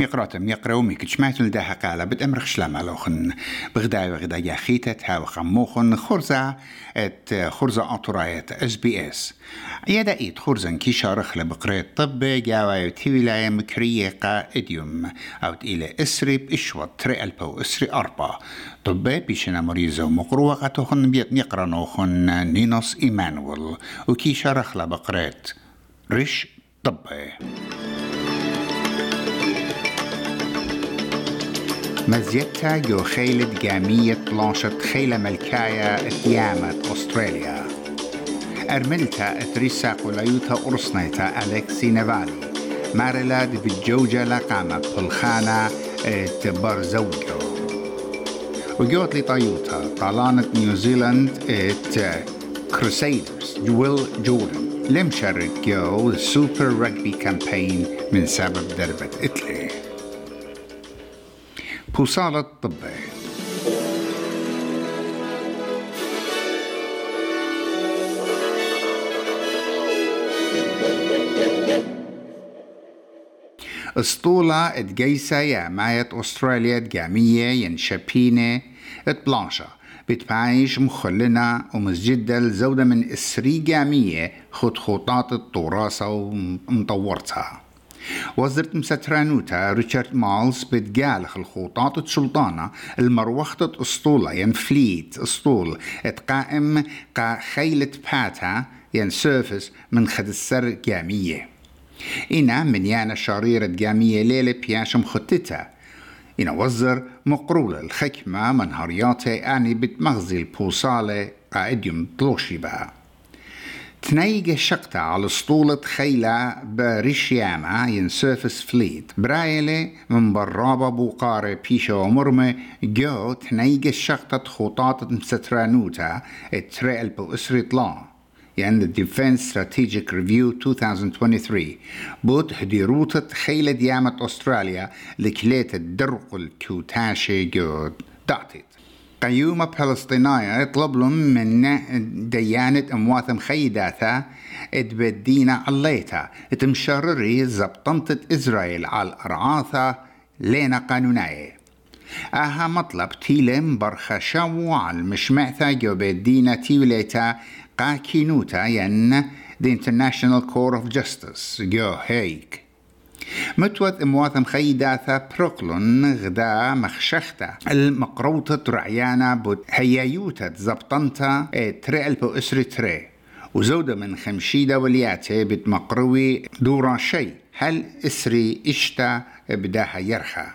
ميقراتم يقرأو ميك جمعت لداها قالة بتأمرخ شلام ألوخن بغدا وغدا يخيتة هاو خموخن خرزة ات خرزة أطرايت إس بي إس. يدا ايت خرزن كي شارخ لبقريت طب جاوا تيولايا مكرية قا إديوم. أو إلى إسري بإشوة تري ألبو اسري أربا. طب بيشنا مريزة ومقروة قاتوخن بيت نيقرانوخن نينوس إيمانويل وكي شارخ لبقريت رش طبي مزيتا جو خيلة جامية بلانشة خيلة ملكاية اتيامة أستراليا. أرملتا أتريسا قليوتا أرسنيتا أليكسي نافالي. مارلا دي بالجوجة لقامة بلخانة إت برزوجو وجوت لي طيوتا طالانة نيوزيلاند إت كروسيدرز جويل جوردن لم شارك جو سوبر رجبي كامبين من سبب دربة إتلي. بوصالة طبي اسطولة اتجيسة يا ماية أستراليا تجامية ينشبينة اتبلانشا بتبعيش مخلنا ومسجدة الزودة من إسري جامية خد خطاط التراثة ومطورتها. وزرت مسترانوتا ريتشارد مالز بتقالخ الخطاط السلطانة المروخة اسطولة ين فليت اسطول اتقائم قا خيلة باتا ين سيرفس من خد السر جامية إنا من يانا شريرة جامية ليلة بياشم خطتها. إنا وزر مقرول الحكمة من هرياتي أني بتمغزي البوصالة قائديوم طلوشي بها. تنيجة شقتا على اسطولة خيلة بريشياما ين سيرفس فليت برايلة من برابة بوقارة بيشا ومرمة. جو تنيجة شقتا خطاطة مسترانوتا اتريل بو اسري طلان يعني Defense Strategic Review 2023 بوت هديروتة خيلة ديامة أستراليا لكليت الدرق الكوتاشي جو. دعتت قيومة فلسطينية يطلب لهم من ديانة أموات مخيداتا اتبدينا عليتا. اتمشرري زبطنت إسرائيل على الأرعاثة لينا قانونية أها مطلب تيلم برخشاو على المشمعثة جو بدينا تيوليتا قاكينوتا ين the International Court of Justice. جو هيك. متوت امواثم خيداثا بروكلون غدا مخشختا. المقروطة رعيانا بود هيايوتا زبطنتا تري البو اسري تري. وزودة من خمشيدة ولياتي بتمقروي دورا شي. هل إسري إشتا بداها يرخى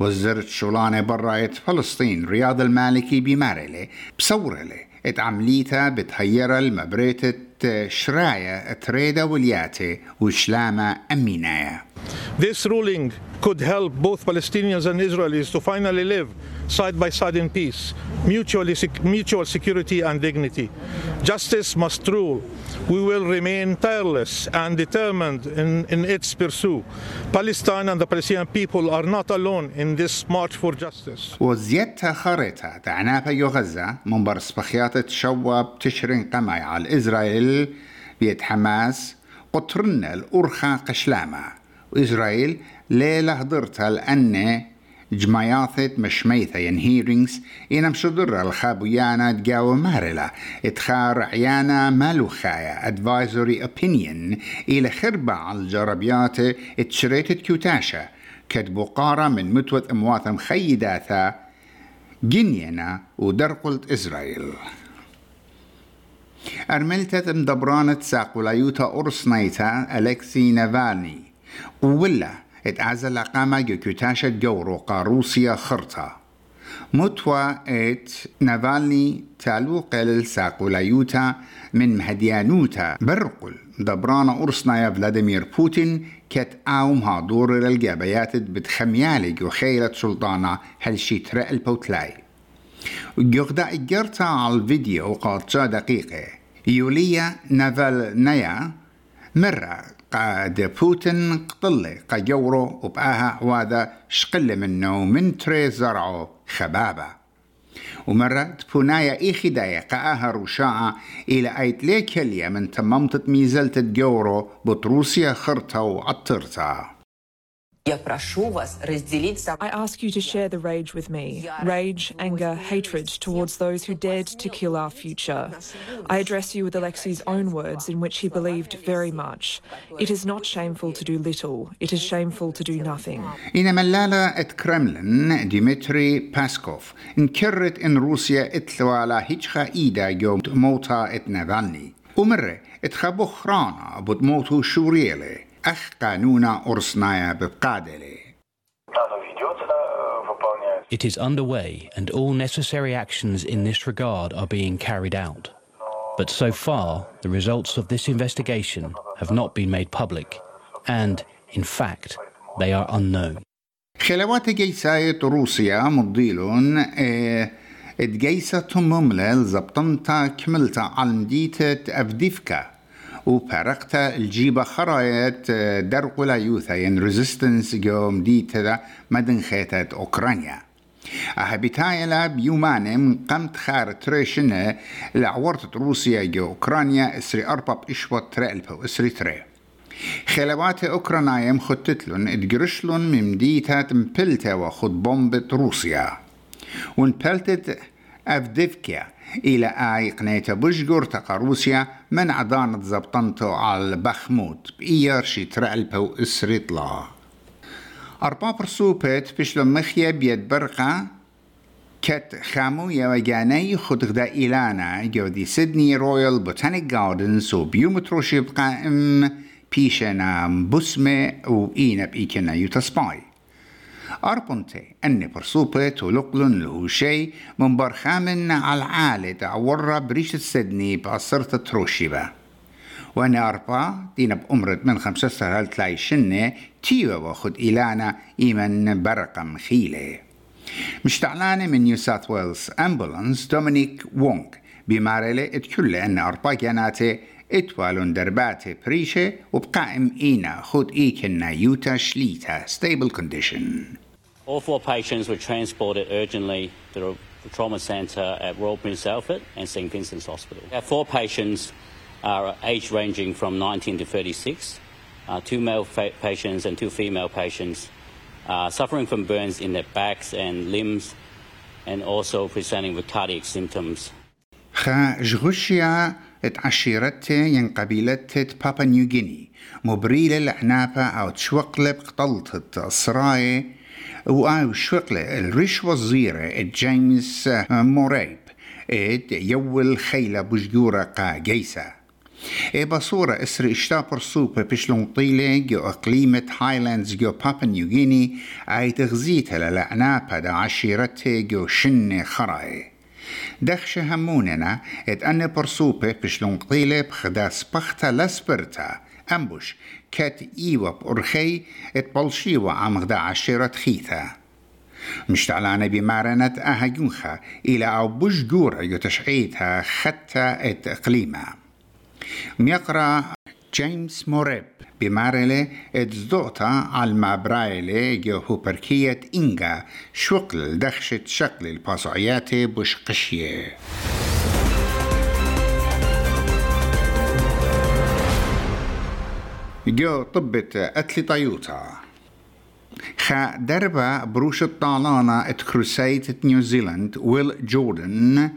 وزرت شولانة براية فلسطين. رياض المالكي بمارلي بصورلي اتعمليتا بتهيرا المبريتة شرايا تريدا ولياتي وشلامة أمينايا This ruling could help both Palestinians and Israelis to finally live side by side in peace, mutually, mutual security and dignity. Justice must rule. We will remain tireless and determined in, in its pursuit. Palestine and the Palestinian people are not alone in this march for justice. وزيادة خريطة تعنافة يو غزة من برسبخيات تشوب تشرين قماي على إسرائيل بيت حماس قطرنا الأرخى قشلامة وإسرائيل ليلة هدرتها لأن جماياثت مشميثة ين هيرينغز إنا مشدر الخابويانا تجاو مارلا اتخار عيانا مالوخايا advisory opinion. إلى خربة على الجربيات اتشريتت كيوتاشا كتبو قارة من متوت أموات مخيداثا جنينا ودرقلت إسرائيل. أرملتت مدبرانة ساقولايوتا أرسنيتا ألكسي نافالني. ولا اتعزل قاما جوكوتاشا جورو روسيا خرطة متوى ات نافالني تالو قلل ساقولايوتا من مهديانوتا برقل دبرانا أرسنا يا فلاديمير بوتين كت آوم هادور للجابيات بتخميالي وخيلة سلطانة هالشي ترى البوتلاي جغدا إجرتا على الفيديو قاطشا دقيقة. يوليا نافال نيا مرة قاد بوتين قطلة قجورو وبقاها وهذا شقل منه من تري زرعو خبابة ومرة تبونايا إي خدايا قاها رشاعة إلى أيت ليكليا من تممت ميزلت جورو بطروسيا خرطة وعطرتها I ask you to share the rage with me rage, anger, hatred towards those who dared to kill our future. I address you with Alexei's own words, in which he believed very much. It is not shameful to do little, it is shameful to do nothing. إن ملالة كرملن ديمتري باسكوف انكرت إن روسيا اتلوالا هيتشخا إيدا يوم موتا ات نافالني ومرة اتخبو خرانا بتموتو شوريلي أخ قانونا أرسنايا ببقادلي It is underway, and all necessary actions in this regard are being carried out. But so far, the results of this investigation have not been made public, and, in fact, they are unknown. خلوات جيساية روسيا مضيلون اه اتجيسة مملل زبطنتا كملتا علمديتة أفديفكا وبارقتا الجيبة خرايت درقلا يوثا ين ريزيستنس جوم ديتا مدن خيتت أوكرانيا. أهبتايلا بيومانم قمت خار تريشنة لعورت روسيا جو أوكرانيا إسري أرباب إشوات تريلبا اسري تري. خلبات أوكرانيا مخطتلن اتجرشلن ممديتات مبلتا وخد بومبة روسيا. ونبلتت أفديفكيا. إلى آي قنيتا بشجور تقا روسيا من عضانة زبطنتو على بخموت بإيار شي ترعلبو إسريطلا أربا برسوبت بشلو مخيا بيد برقة كت خامو يوجاني خد غدا إلانا جودي سيدني رويال بوتانيك جاردنز وبيومتروشي بقائم بيشنا بسمة وإينا بإيكنا يوتسباي. أربنتي أني برسوبة ولقلن له شيء من برخامن على العالة تعورة بريشة سدني بأسرة تروشيبة. وأنا أربا دينا بأمرة من خمسة سهل تلاي شنة تيوة واخد إلانا إيمن برقة مخيلة مشتعلانة من نيو ساوث ويلز أمبولانس دومينيك وونغ بمارلة اتكل أن أربا كاناتي اتوالون درباتي بريشة وبقائم إينا خد إيكنا يوتا شليتا stable condition All four patients were transported urgently to the trauma centre at Royal Prince Alfred and St Vincent's Hospital. Our four patients are age ranging from 19 to 36. Uh, two male fa- patients and two female patients uh, suffering from burns in their backs and limbs and also presenting with cardiac symptoms. اتعشيرته ين قبيلته بابا نيوغيني مبريل العنابة أو تشوقلب قطلت الصراي وآو شوقلة الريش وزيرة جيمس موريب يول خيلة بجورة قا جيسة بصورة إسر إشتابر سوبة بشلون طيلة جو أقليمة هايلاندز جو بابا نيوغيني أي تغزيتها للعنابة دا عشيرته جو شنة خراي دخش هموننا ات أن برسوبة بشلون قيلة بخدا سبختا لسبرتا أمبوش كات إيوة بأرخي ات بلشيوة عم غدا عشيرة خيثة مشتعلانة بمارنة أهجونخا إلى أو بوش جورة يتشعيتها ختا ات إقليمة ميقرأ جيمس موريب بمارلة اتزدوتا على المابرايلة جو هوبركية إنجا شوقل دخشة شكل الباسعيات بوش قشية جو طبة أتلي طيوتا خا دربا بروش الطالانة ات كروسيت نيوزيلاند ويل جوردن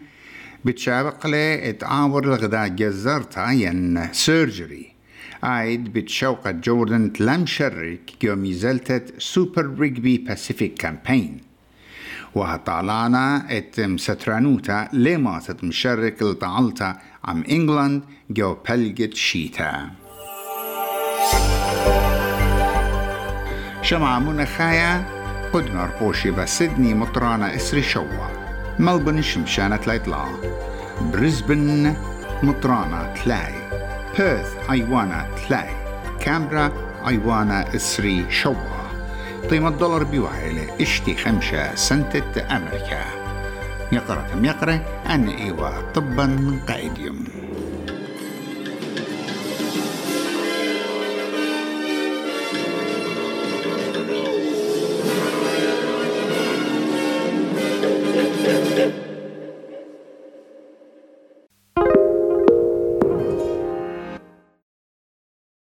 بتشابق له اتعاور الغدا جزرتا ين سيرجري عايد بتشوقة جوردن تلم شرك يوم يزلتت سوبر ريجبي باسيفيك كامبين. وهطعلانا ات مسترانوتا لما تتمشرك الطعلتا عم إنجلاند جو بلجت شيتا. شمع منخايا قدنا ربوشي بسدني مطرانا إسري شوا ملبن شمشانة لايطلا بريسبن مطرانا تلاي. بيرث أيوانا تلاي كامبرا أيوانا اسري شوا قيمة دولار بيوعيلة اشتي خمسة سنتة أمريكا. يقرأ يقرأ أن إيوا طبا قائديوم